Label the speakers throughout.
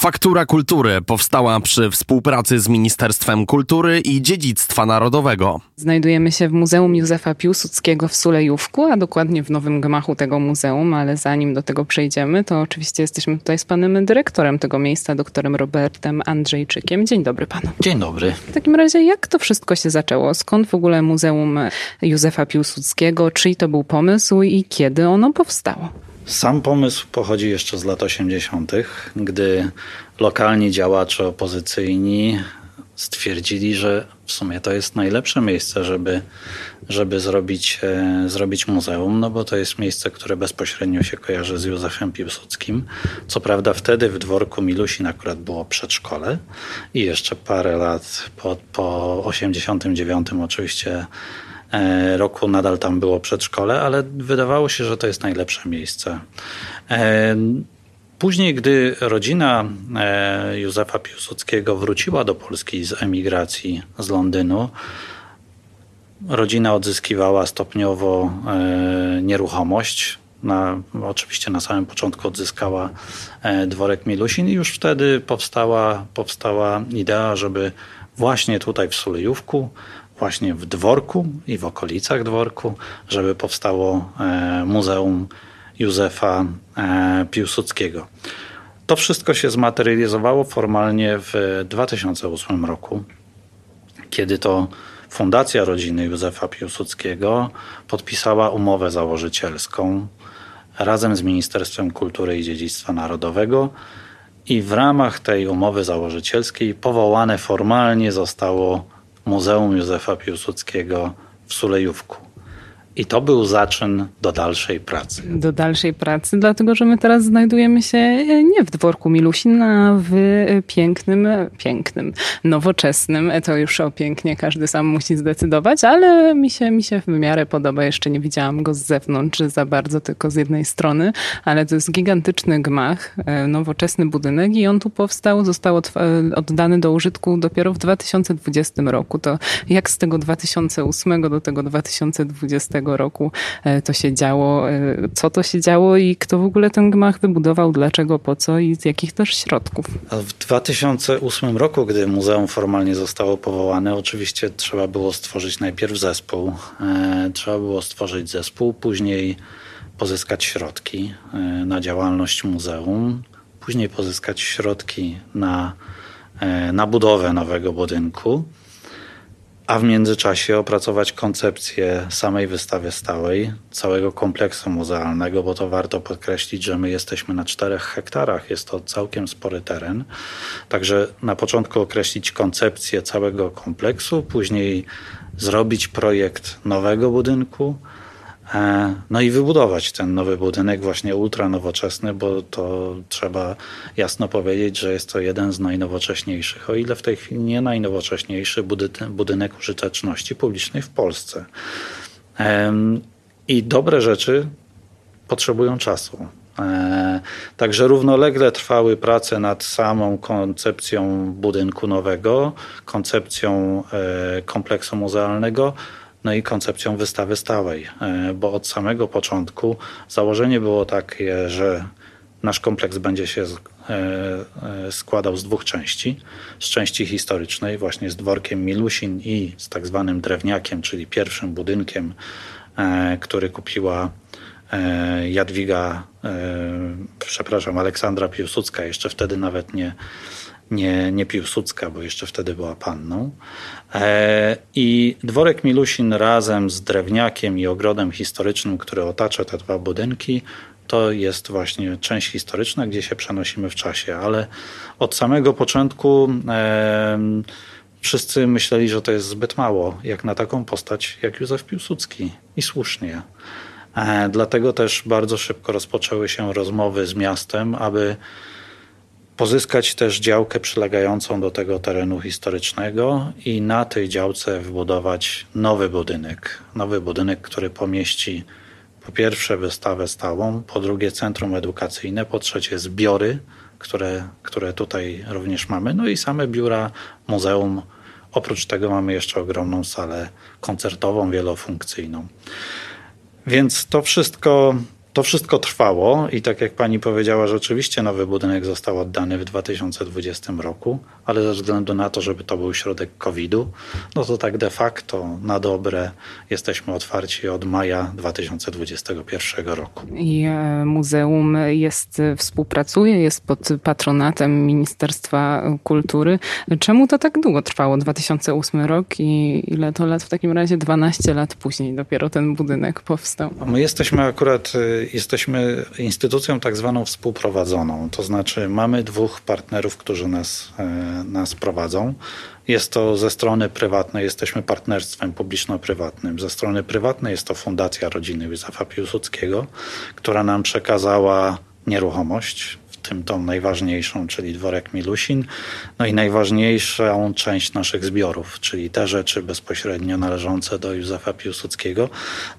Speaker 1: Faktura Kultury powstała przy współpracy z Ministerstwem Kultury i Dziedzictwa Narodowego.
Speaker 2: Znajdujemy się w Muzeum Józefa Piłsudskiego w Sulejówku, a dokładnie w nowym gmachu tego muzeum, ale zanim do tego przejdziemy, to oczywiście jesteśmy tutaj z panem dyrektorem tego miejsca, doktorem Robertem Andrzejczykiem. Dzień dobry panu.
Speaker 3: Dzień dobry.
Speaker 2: W takim razie, jak to wszystko się zaczęło? Skąd w ogóle Muzeum Józefa Piłsudskiego? Czyj to był pomysł i kiedy ono powstało?
Speaker 3: Sam pomysł pochodzi jeszcze z lat 80., gdy lokalni działacze opozycyjni stwierdzili, że w sumie to jest najlepsze miejsce, żeby, żeby zrobić, e, zrobić muzeum, no bo to jest miejsce, które bezpośrednio się kojarzy z Józefem Piłsudskim. Co prawda wtedy w dworku Milusin akurat było przedszkole i jeszcze parę lat po, po 89 oczywiście roku nadal tam było przedszkole, ale wydawało się, że to jest najlepsze miejsce. E, później, gdy rodzina e, Józefa Piłsudskiego wróciła do Polski z emigracji z Londynu, rodzina odzyskiwała stopniowo nieruchomość. Na, oczywiście na samym początku odzyskała dworek Milusin i już wtedy powstała, powstała idea, żeby właśnie tutaj w Sulejówku właśnie w dworku i w okolicach dworku, żeby powstało e, Muzeum Józefa e, Piłsudskiego. To wszystko się zmaterializowało formalnie w 2008 roku, kiedy to Fundacja Rodziny Józefa Piłsudskiego podpisała umowę założycielską razem z Ministerstwem Kultury i Dziedzictwa Narodowego i w ramach tej umowy założycielskiej powołane formalnie zostało Muzeum Józefa Piłsudskiego w Sulejówku. I to był zaczyn do dalszej pracy.
Speaker 2: Do dalszej pracy, dlatego że my teraz znajdujemy się e, nie w dworku Milusin, a w pięknym, pięknym, nowoczesnym. To już o pięknie każdy sam musi zdecydować, ale mi się, mi się w miarę podoba. Jeszcze nie widziałam go z zewnątrz za bardzo, tylko z jednej strony, ale to jest gigantyczny gmach, e, nowoczesny budynek i on tu powstał, został e, oddany do użytku dopiero w 2020 roku. To jak z tego 2008 do tego 2020 roku e, to się działo, e, co to się działo i kto w ogóle ten gmach wybudował, dlaczego, po co i z jakich też środków.
Speaker 3: W 2008 roku, gdy muzeum formalnie zostało powołane, oczywiście trzeba było stworzyć najpierw zespół. E, trzeba było stworzyć zespół, później pozyskać środki na działalność muzeum, później pozyskać środki na, na budowę nowego budynku a w międzyczasie opracować koncepcję samej wystawy stałej, całego kompleksu muzealnego, bo to warto podkreślić, że my jesteśmy na czterech hektarach, jest to całkiem spory teren. Także na początku określić koncepcję całego kompleksu, później zrobić projekt nowego budynku, no i wybudować ten nowy budynek właśnie ultra nowoczesny, bo to trzeba jasno powiedzieć, że jest to jeden z najnowocześniejszych, o ile w tej chwili nie najnowocześniejszy budynek użyteczności publicznej w Polsce. I dobre rzeczy potrzebują czasu. E, także równolegle trwały prace nad samą koncepcją budynku nowego, koncepcją e, kompleksu muzealnego, no i koncepcją wystawy stałej, e, bo od samego początku założenie było takie, że nasz kompleks będzie się e, e, składał z dwóch części. Z części historycznej, właśnie z dworkiem Milusin i z tak zwanym drewniakiem, czyli pierwszym budynkiem, który kupiła Jadwiga, przepraszam, Aleksandra Piłsudska, jeszcze wtedy nawet nie, nie, nie Piłsudska, bo jeszcze wtedy była panną. E, I dworek Milusin razem z drewniakiem i ogrodem historycznym, który otacza te dwa budynki, to jest właśnie część historyczna, gdzie się przenosimy w czasie, ale od samego początku e, wszyscy myśleli, że to jest zbyt mało, jak na taką postać jak Józef Piłsudski. I słusznie. E, dlatego też bardzo szybko rozpoczęły się rozmowy z miastem, aby pozyskać też działkę przylegającą do tego terenu historycznego i na tej działce wybudować nowy budynek. Nowy budynek, który pomieści po pierwsze wystawę stałą, po drugie centrum edukacyjne, po trzecie zbiory, które, które tutaj również mamy, no i same biura muzeum. Oprócz tego mamy jeszcze ogromną salę koncertową, wielofunkcyjną. Więc to wszystko to wszystko trwało i tak jak pani powiedziała, rzeczywiście nowy budynek został oddany w 2020 roku, ale ze względu na to, żeby to był środek COVID-u, no to tak de facto na dobre jesteśmy otwarci od maja 2021 roku.
Speaker 2: I e, muzeum jest, współpracuje, jest pod patronatem Ministerstwa Kultury. Czemu to tak długo trwało? 2008 rok i ile to lat w takim razie? 12 lat później dopiero ten budynek powstał.
Speaker 3: My jesteśmy akurat y, jesteśmy instytucją tak zwaną współprowadzoną, to znaczy mamy dwóch partnerów, którzy nas, e, nas prowadzą. Jest to ze strony prywatnej, jesteśmy partnerstwem publiczno-prywatnym. Ze strony prywatnej jest to Fundacja Rodziny Józefa Piłsudskiego, która nam przekazała nieruchomość tym tą najważniejszą, czyli dworek Milusin, no i najważniejszą część naszych zbiorów, czyli te rzeczy bezpośrednio należące do Józefa Piłsudskiego.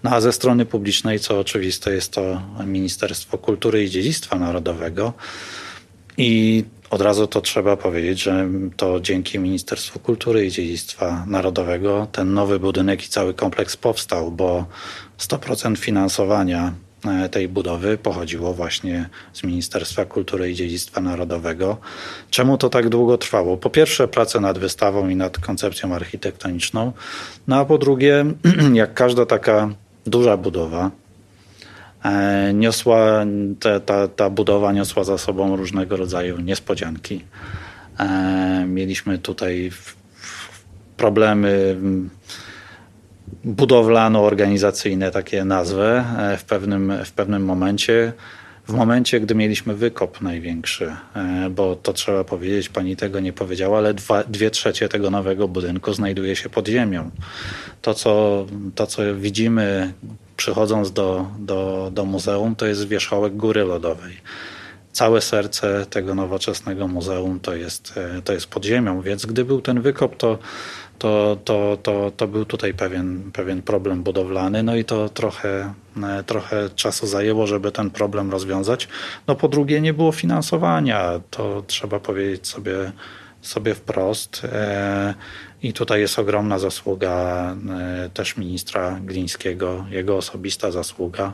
Speaker 3: No a ze strony publicznej, co oczywiste, jest to Ministerstwo Kultury i Dziedzictwa Narodowego. I od razu to trzeba powiedzieć, że to dzięki Ministerstwu Kultury i Dziedzictwa Narodowego ten nowy budynek i cały kompleks powstał, bo 100% finansowania tej budowy pochodziło właśnie z Ministerstwa Kultury i Dziedzictwa Narodowego. Czemu to tak długo trwało? Po pierwsze, prace nad wystawą i nad koncepcją architektoniczną, no a po drugie, jak każda taka duża budowa, e, niosła, ta, ta, ta budowa niosła za sobą różnego rodzaju niespodzianki. E, mieliśmy tutaj problemy budowlano-organizacyjne, takie nazwę, e, w pewnym, w pewnym momencie. W momencie, gdy mieliśmy wykop największy, e, bo to trzeba powiedzieć, pani tego nie powiedziała, ale dwa, dwie trzecie tego nowego budynku znajduje się pod ziemią. To, co, to, co widzimy przychodząc do, do, do muzeum, to jest wierzchołek góry lodowej. Całe serce tego nowoczesnego muzeum to jest, e, to jest pod ziemią, więc gdy był ten wykop, to to, to, to, to był tutaj pewien, pewien problem budowlany, no i to trochę, e, trochę czasu zajęło, żeby ten problem rozwiązać. No po drugie nie było finansowania, to trzeba powiedzieć sobie, sobie wprost. E, I tutaj jest ogromna zasługa e, też ministra Glińskiego, jego osobista zasługa,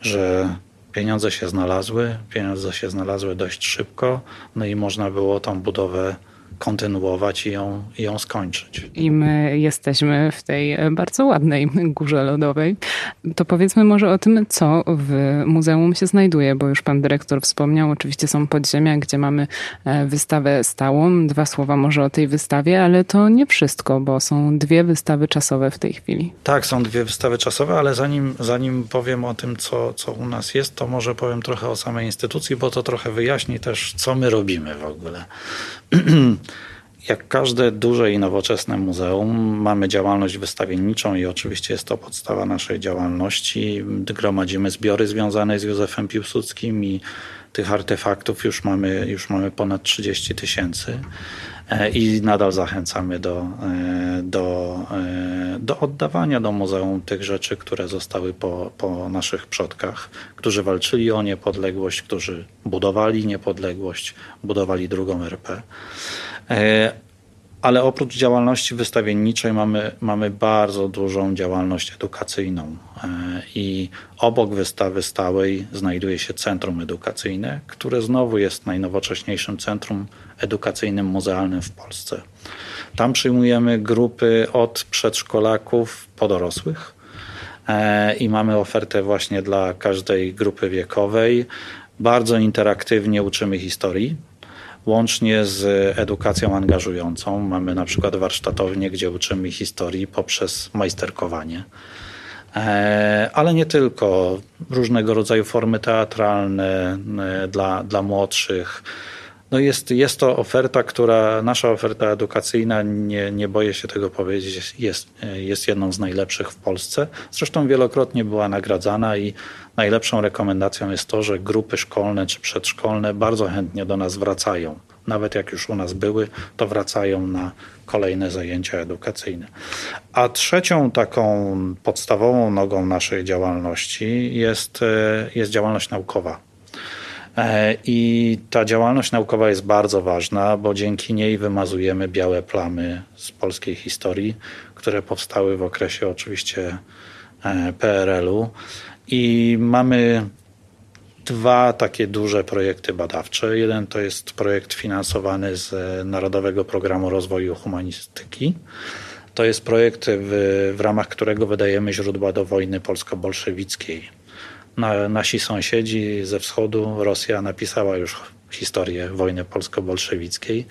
Speaker 3: że pieniądze się znalazły, pieniądze się znalazły dość szybko, no i można było tą budowę kontynuować i ją, i ją skończyć.
Speaker 2: I my jesteśmy w tej bardzo ładnej górze lodowej. To powiedzmy może o tym, co w muzeum się znajduje, bo już pan dyrektor wspomniał, oczywiście są podziemia, gdzie mamy e, wystawę stałą. Dwa słowa może o tej wystawie, ale to nie wszystko, bo są dwie wystawy czasowe w tej chwili.
Speaker 3: Tak, są dwie wystawy czasowe, ale zanim, zanim powiem o tym, co, co u nas jest, to może powiem trochę o samej instytucji, bo to trochę wyjaśni też, co my robimy w ogóle. Jak każde duże i nowoczesne muzeum, mamy działalność wystawienniczą i oczywiście jest to podstawa naszej działalności. Gromadzimy zbiory związane z Józefem Piłsudskim i tych artefaktów już mamy, już mamy ponad 30 tysięcy e, i nadal zachęcamy do, e, do, e, do oddawania do muzeum tych rzeczy, które zostały po, po naszych przodkach, którzy walczyli o niepodległość, którzy budowali niepodległość, budowali drugą RP. E, ale oprócz działalności wystawienniczej mamy, mamy bardzo dużą działalność edukacyjną. E, I obok wystawy stałej znajduje się Centrum Edukacyjne, które znowu jest najnowocześniejszym centrum edukacyjnym muzealnym w Polsce. Tam przyjmujemy grupy od przedszkolaków po dorosłych e, i mamy ofertę właśnie dla każdej grupy wiekowej. Bardzo interaktywnie uczymy historii łącznie z edukacją angażującą. Mamy na przykład warsztatownię, gdzie uczymy historii poprzez majsterkowanie. E, ale nie tylko. Różnego rodzaju formy teatralne e, dla, dla młodszych. No jest, jest to oferta, która, nasza oferta edukacyjna, nie, nie boję się tego powiedzieć, jest, jest jedną z najlepszych w Polsce. Zresztą wielokrotnie była nagradzana i najlepszą rekomendacją jest to, że grupy szkolne czy przedszkolne bardzo chętnie do nas wracają. Nawet jak już u nas były, to wracają na kolejne zajęcia edukacyjne. A trzecią taką podstawową nogą naszej działalności jest, jest działalność naukowa. E, I ta działalność naukowa jest bardzo ważna, bo dzięki niej wymazujemy białe plamy z polskiej historii, które powstały w okresie oczywiście e, PRL-u I mamy dwa takie duże projekty badawcze. Jeden to jest projekt finansowany z Narodowego Programu Rozwoju Humanistyki. To jest projekt, w, w ramach którego wydajemy źródła do wojny polsko-bolszewickiej. Na, nasi sąsiedzi ze wschodu, Rosja napisała już historię wojny polsko-bolszewickiej.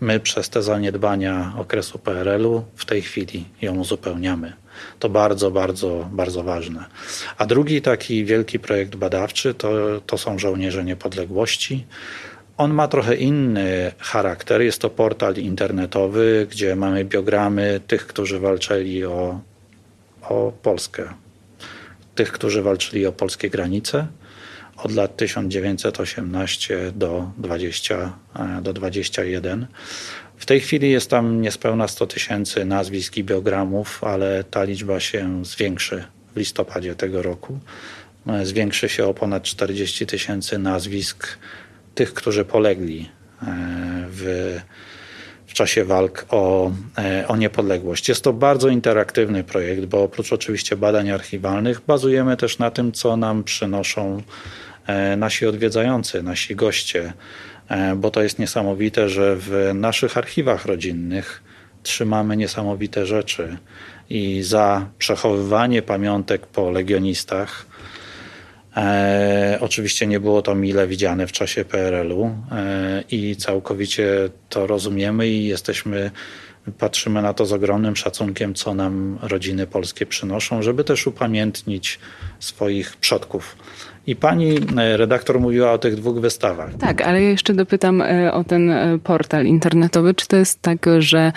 Speaker 3: My przez te zaniedbania okresu PRL-u w tej chwili ją uzupełniamy. To bardzo, bardzo, bardzo ważne. A drugi taki wielki projekt badawczy to, to są żołnierze niepodległości. On ma trochę inny charakter. Jest to portal internetowy, gdzie mamy biogramy tych, którzy walczyli o, o Polskę, tych, którzy walczyli o polskie granice od lat 1918 do 20, do 21. W tej chwili jest tam niespełna 100 tysięcy nazwisk i biogramów, ale ta liczba się zwiększy w listopadzie tego roku. Zwiększy się o ponad 40 tysięcy nazwisk tych, którzy polegli e, w, w czasie walk o, e, o niepodległość. Jest to bardzo interaktywny projekt, bo oprócz oczywiście badań archiwalnych bazujemy też na tym, co nam przynoszą e, nasi odwiedzający, nasi goście, bo to jest niesamowite, że w naszych archiwach rodzinnych trzymamy niesamowite rzeczy i za przechowywanie pamiątek po legionistach E, oczywiście nie było to mile widziane w czasie PRL-u e, i całkowicie to rozumiemy i jesteśmy, patrzymy na to z ogromnym szacunkiem, co nam rodziny polskie przynoszą, żeby też upamiętnić swoich przodków. I pani e, redaktor mówiła o tych dwóch wystawach.
Speaker 2: Tak, ale ja jeszcze dopytam e, o ten e, portal internetowy. Czy to jest tak, że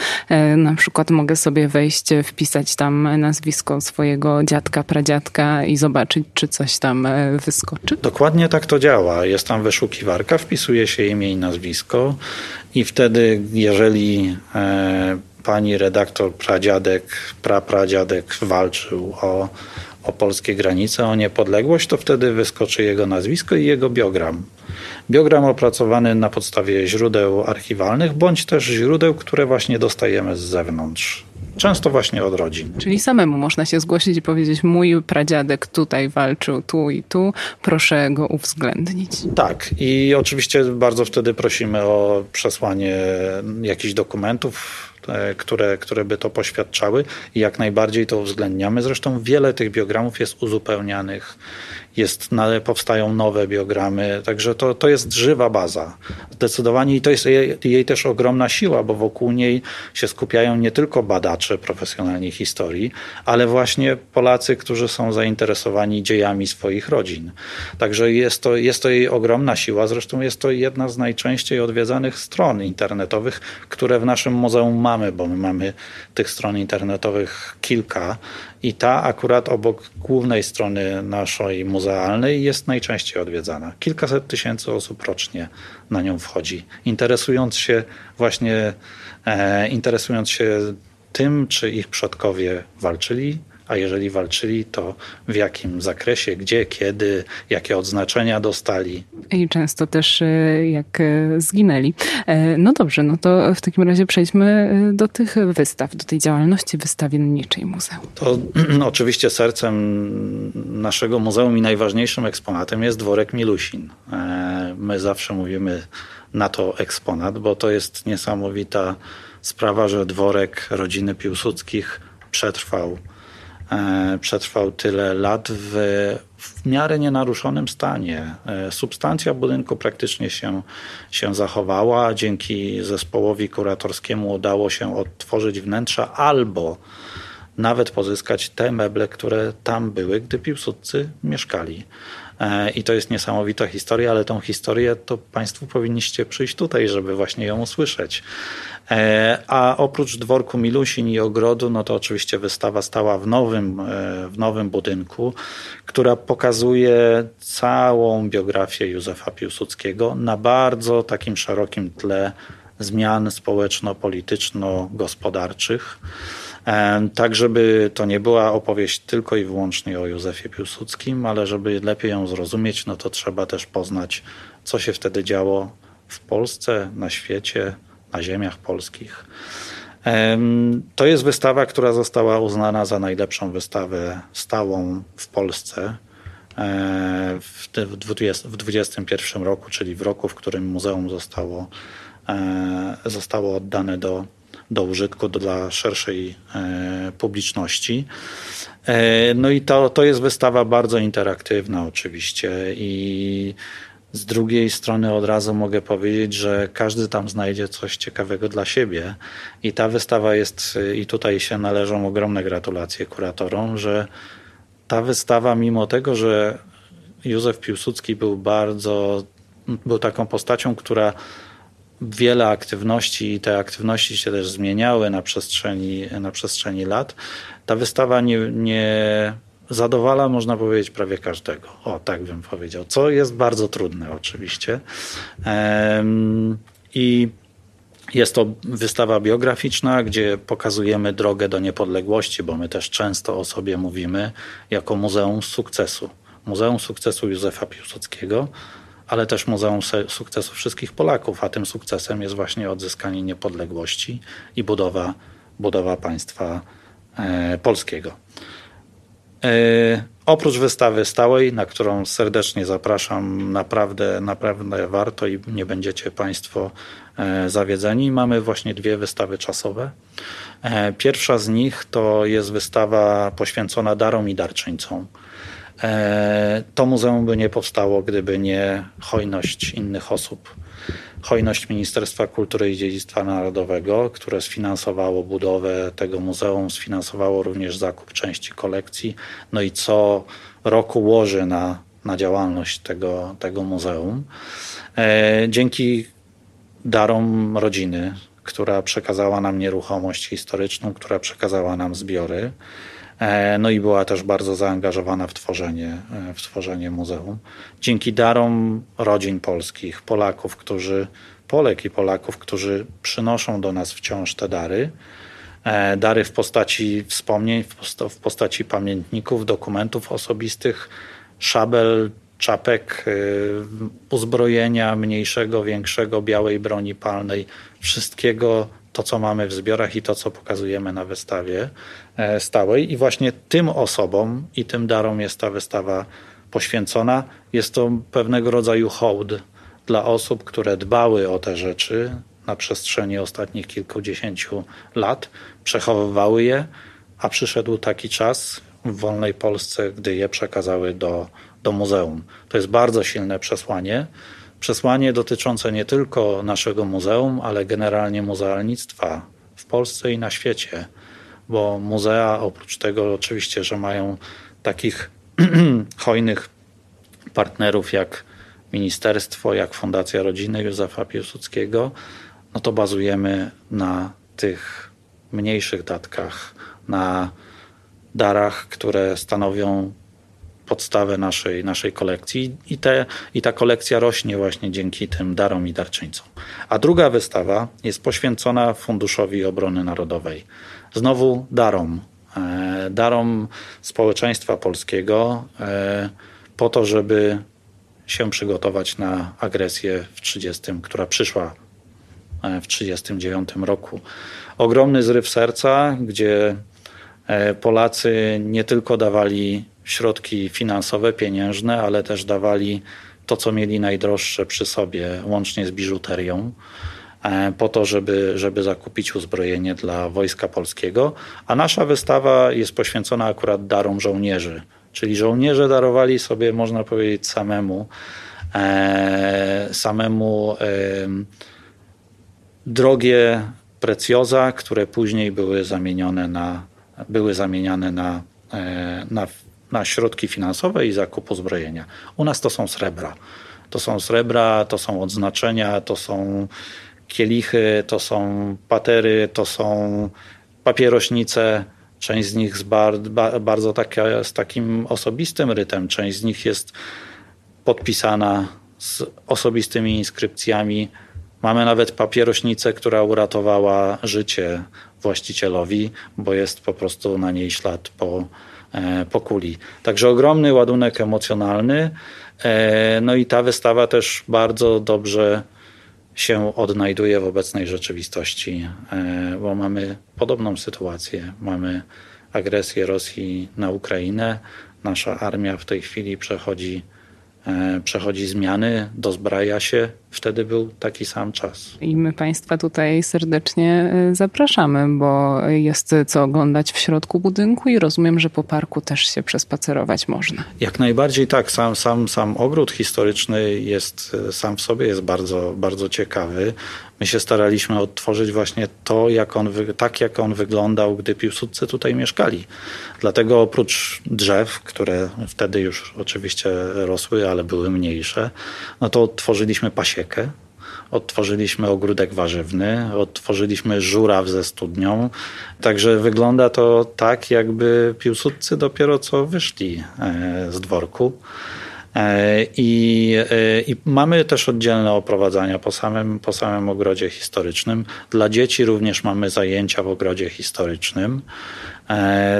Speaker 2: na przykład mogę sobie wejść, wpisać tam nazwisko swojego dziadka, pradziadka i zobaczyć, czy coś tam wyskoczy?
Speaker 3: Dokładnie tak to działa. Jest tam wyszukiwarka, wpisuje się imię i nazwisko i wtedy, jeżeli pani redaktor pradziadek, prapradziadek walczył o o polskie granice, o niepodległość, to wtedy wyskoczy jego nazwisko i jego biogram. Biogram opracowany na podstawie źródeł archiwalnych, bądź też źródeł, które właśnie dostajemy z zewnątrz. Często właśnie od rodzin.
Speaker 2: Czyli samemu można się zgłosić i powiedzieć: Mój pradziadek tutaj walczył, tu i tu, proszę go uwzględnić.
Speaker 3: Tak, i oczywiście bardzo wtedy prosimy o przesłanie jakichś dokumentów, E, które, które by to poświadczały i jak najbardziej to uwzględniamy. Zresztą wiele tych biogramów jest uzupełnianych jest, powstają nowe biogramy, także to, to jest żywa baza. Zdecydowanie i to jest jej, jej, też ogromna siła, bo wokół niej się skupiają nie tylko badacze profesjonalni historii, ale właśnie Polacy, którzy są zainteresowani dziejami swoich rodzin. Także jest to, jest to jej ogromna siła, zresztą jest to jedna z najczęściej odwiedzanych stron internetowych, które w naszym muzeum mamy, bo my mamy tych stron internetowych kilka i ta akurat obok głównej strony naszej muzealnej jest najczęściej odwiedzana. Kilkaset tysięcy osób rocznie na nią wchodzi, interesując się właśnie, e, interesując się tym, czy ich przodkowie walczyli a jeżeli walczyli, to w jakim zakresie, gdzie, kiedy, jakie odznaczenia dostali.
Speaker 2: I często też e, jak e, zginęli. E, no dobrze, no to w takim razie przejdźmy do tych wystaw, do tej działalności wystawienniczej muzeum.
Speaker 3: To oczywiście sercem naszego muzeum i najważniejszym eksponatem jest dworek Milusin. My zawsze mówimy na to eksponat, bo to jest niesamowita sprawa, że dworek rodziny Piłsudskich przetrwał przetrwał tyle lat w, w miarę nienaruszonym stanie. E, substancja budynku praktycznie się, się zachowała. Dzięki zespołowi kuratorskiemu udało się odtworzyć wnętrza albo nawet pozyskać te meble, które tam były, gdy Piłsudcy mieszkali. E, I to jest niesamowita historia, ale tą historię to Państwo powinniście przyjść tutaj, żeby właśnie ją usłyszeć. E, a oprócz dworku Milusin i ogrodu, no to oczywiście wystawa stała w nowym, e, w nowym budynku, która pokazuje całą biografię Józefa Piłsudskiego na bardzo takim szerokim tle zmian społeczno-polityczno-gospodarczych. E, tak, żeby to nie była opowieść tylko i wyłącznie o Józefie Piłsudskim, ale żeby lepiej ją zrozumieć, no to trzeba też poznać, co się wtedy działo w Polsce, na świecie, na ziemiach polskich. To jest wystawa, która została uznana za najlepszą wystawę stałą w Polsce w 2021 roku, czyli w roku, w którym muzeum zostało, zostało oddane do, do użytku dla szerszej publiczności. No i to, to jest wystawa bardzo interaktywna oczywiście i z drugiej strony od razu mogę powiedzieć, że każdy tam znajdzie coś ciekawego dla siebie i ta wystawa jest, i tutaj się należą ogromne gratulacje kuratorom, że ta wystawa, mimo tego, że Józef Piłsudski był bardzo, był taką postacią, która wiele aktywności i te aktywności się też zmieniały na przestrzeni, na przestrzeni lat. Ta wystawa nie, nie zadowala, można powiedzieć, prawie każdego. O, tak bym powiedział. Co jest bardzo trudne, oczywiście. I jest to wystawa biograficzna, gdzie pokazujemy drogę do niepodległości, bo my też często o sobie mówimy jako Muzeum Sukcesu. Muzeum Sukcesu Józefa Piłsudskiego, ale też Muzeum Sukcesu wszystkich Polaków, a tym sukcesem jest właśnie odzyskanie niepodległości i budowa, budowa państwa e, polskiego. E, oprócz wystawy stałej, na którą serdecznie zapraszam, naprawdę, naprawdę warto i nie będziecie Państwo e, zawiedzeni, mamy właśnie dwie wystawy czasowe. E, pierwsza z nich to jest wystawa poświęcona darom i darczyńcom. To muzeum by nie powstało, gdyby nie hojność innych osób hojność Ministerstwa Kultury i Dziedzictwa Narodowego, które sfinansowało budowę tego muzeum, sfinansowało również zakup części kolekcji, no i co roku łoży na, na działalność tego, tego muzeum. E, dzięki darom rodziny, która przekazała nam nieruchomość historyczną, która przekazała nam zbiory, E, no i była też bardzo zaangażowana w tworzenie, e, w tworzenie muzeum. Dzięki darom rodzin polskich, Polaków, którzy, Polek i Polaków, którzy przynoszą do nas wciąż te dary, e, dary w postaci wspomnień, w postaci pamiętników, dokumentów osobistych, szabel, czapek, uzbrojenia mniejszego, większego, białej broni palnej, wszystkiego to, co mamy w zbiorach i to, co pokazujemy na wystawie e, stałej. I właśnie tym osobom i tym darom jest ta wystawa poświęcona. Jest to pewnego rodzaju hołd dla osób, które dbały o te rzeczy na przestrzeni ostatnich kilkudziesięciu lat, przechowywały je, a przyszedł taki czas w wolnej Polsce, gdy je przekazały do, do muzeum. To jest bardzo silne przesłanie przesłanie dotyczące nie tylko naszego muzeum, ale generalnie muzealnictwa w Polsce i na świecie, bo muzea oprócz tego oczywiście, że mają takich hojnych partnerów jak ministerstwo, jak Fundacja Rodziny Józefa Piłsudskiego, no to bazujemy na tych mniejszych datkach, na darach, które stanowią podstawę naszej, naszej kolekcji i, te, i ta kolekcja rośnie właśnie dzięki tym darom i darczyńcom. A druga wystawa jest poświęcona Funduszowi Obrony Narodowej. Znowu darom, e, darom społeczeństwa polskiego e, po to, żeby się przygotować na agresję w 30, która przyszła e, w 1939 roku. Ogromny zryw serca, gdzie Polacy nie tylko dawali środki finansowe, pieniężne, ale też dawali to, co mieli najdroższe przy sobie, łącznie z biżuterią, e, po to, żeby, żeby zakupić uzbrojenie dla Wojska Polskiego. A nasza wystawa jest poświęcona akurat darom żołnierzy, czyli żołnierze darowali sobie, można powiedzieć, samemu, e, samemu e, drogie precjoza, które później były zamienione na, były zamieniane na, e, na na środki finansowe i zakup uzbrojenia. U nas to są srebra. To są srebra, to są odznaczenia, to są kielichy, to są patery, to są papierośnice. Część z nich z bardzo taka, z takim osobistym rytem, część z nich jest podpisana z osobistymi inskrypcjami. Mamy nawet papierośnicę, która uratowała życie właścicielowi, bo jest po prostu na niej ślad po po kuli. Także ogromny ładunek emocjonalny. E, no i ta wystawa też bardzo dobrze się odnajduje w obecnej rzeczywistości, e, bo mamy podobną sytuację. Mamy agresję Rosji na Ukrainę, Nasza armia w tej chwili przechodzi E, przechodzi zmiany, dozbraja się. Wtedy był taki sam czas.
Speaker 2: I my Państwa tutaj serdecznie e, zapraszamy, bo jest co oglądać w środku budynku i rozumiem, że po parku też się przespacerować można.
Speaker 3: Jak najbardziej tak. Sam, sam, sam ogród historyczny jest e, sam w sobie jest bardzo, bardzo ciekawy. My się staraliśmy odtworzyć właśnie to, jak on, tak jak on wyglądał, gdy Piłsudcy tutaj mieszkali. Dlatego oprócz drzew, które wtedy już oczywiście rosły, ale były mniejsze, no to odtworzyliśmy pasiekę, odtworzyliśmy ogródek warzywny, odtworzyliśmy żuraw ze studnią. Także wygląda to tak, jakby Piłsudcy dopiero co wyszli e, z dworku. E, I, e, I, mamy też oddzielne oprowadzania po samym, po samym ogrodzie historycznym. Dla dzieci również mamy zajęcia w ogrodzie historycznym.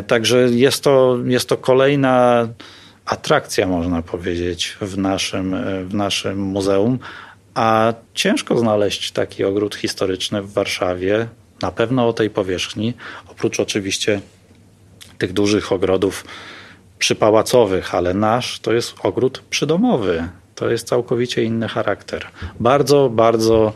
Speaker 3: Także jest to, jest to kolejna atrakcja, można powiedzieć, w naszym, w naszym muzeum. A ciężko znaleźć taki ogród historyczny w Warszawie, na pewno o tej powierzchni, oprócz oczywiście tych dużych ogrodów przypałacowych, ale nasz to jest ogród przydomowy. To jest całkowicie inny charakter. Bardzo, bardzo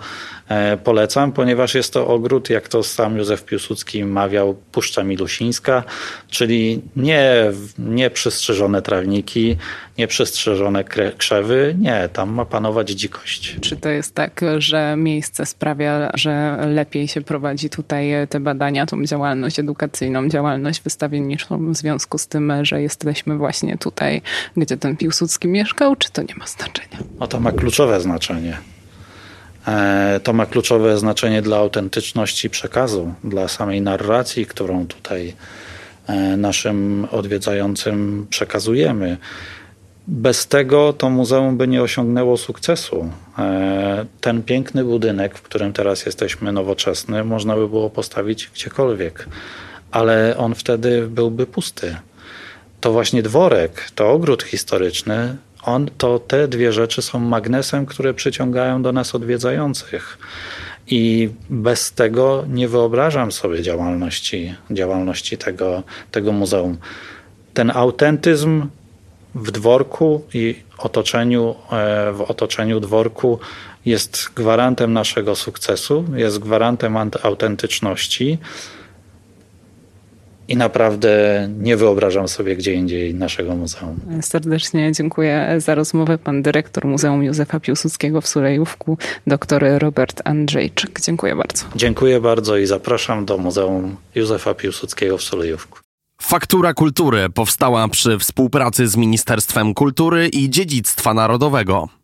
Speaker 3: polecam, ponieważ jest to ogród, jak to sam Józef Piłsudski mawiał, Puszcza Milusińska, czyli nie, nie przystrzyżone trawniki, nie przystrzyżone krzewy, nie, tam ma panować dzikość.
Speaker 2: Czy to jest tak, że miejsce sprawia, że lepiej się prowadzi tutaj te badania, tą działalność edukacyjną, działalność wystawienniczą w związku z tym, że jesteśmy właśnie tutaj, gdzie ten Piłsudski mieszkał, czy to nie ma znaczenia?
Speaker 3: No to ma kluczowe znaczenie. E, to ma kluczowe znaczenie dla autentyczności przekazu, dla samej narracji, którą tutaj e, naszym odwiedzającym przekazujemy. Bez tego to muzeum by nie osiągnęło sukcesu. E, ten piękny budynek, w którym teraz jesteśmy nowoczesny, można by było postawić gdziekolwiek, ale on wtedy byłby pusty. To właśnie dworek, to ogród historyczny on, to te dwie rzeczy są magnesem, które przyciągają do nas odwiedzających. I bez tego nie wyobrażam sobie działalności, działalności tego, tego muzeum. Ten autentyzm w dworku i otoczeniu, e, w otoczeniu dworku jest gwarantem naszego sukcesu, jest gwarantem autentyczności i naprawdę nie wyobrażam sobie gdzie indziej naszego muzeum.
Speaker 2: Serdecznie dziękuję za rozmowę. Pan dyrektor Muzeum Józefa Piłsudskiego w Sulejówku, dr Robert Andrzejczyk. Dziękuję bardzo.
Speaker 3: Dziękuję bardzo i zapraszam do Muzeum Józefa Piłsudskiego w Sulejówku.
Speaker 1: Faktura Kultury powstała przy współpracy z Ministerstwem Kultury i Dziedzictwa Narodowego.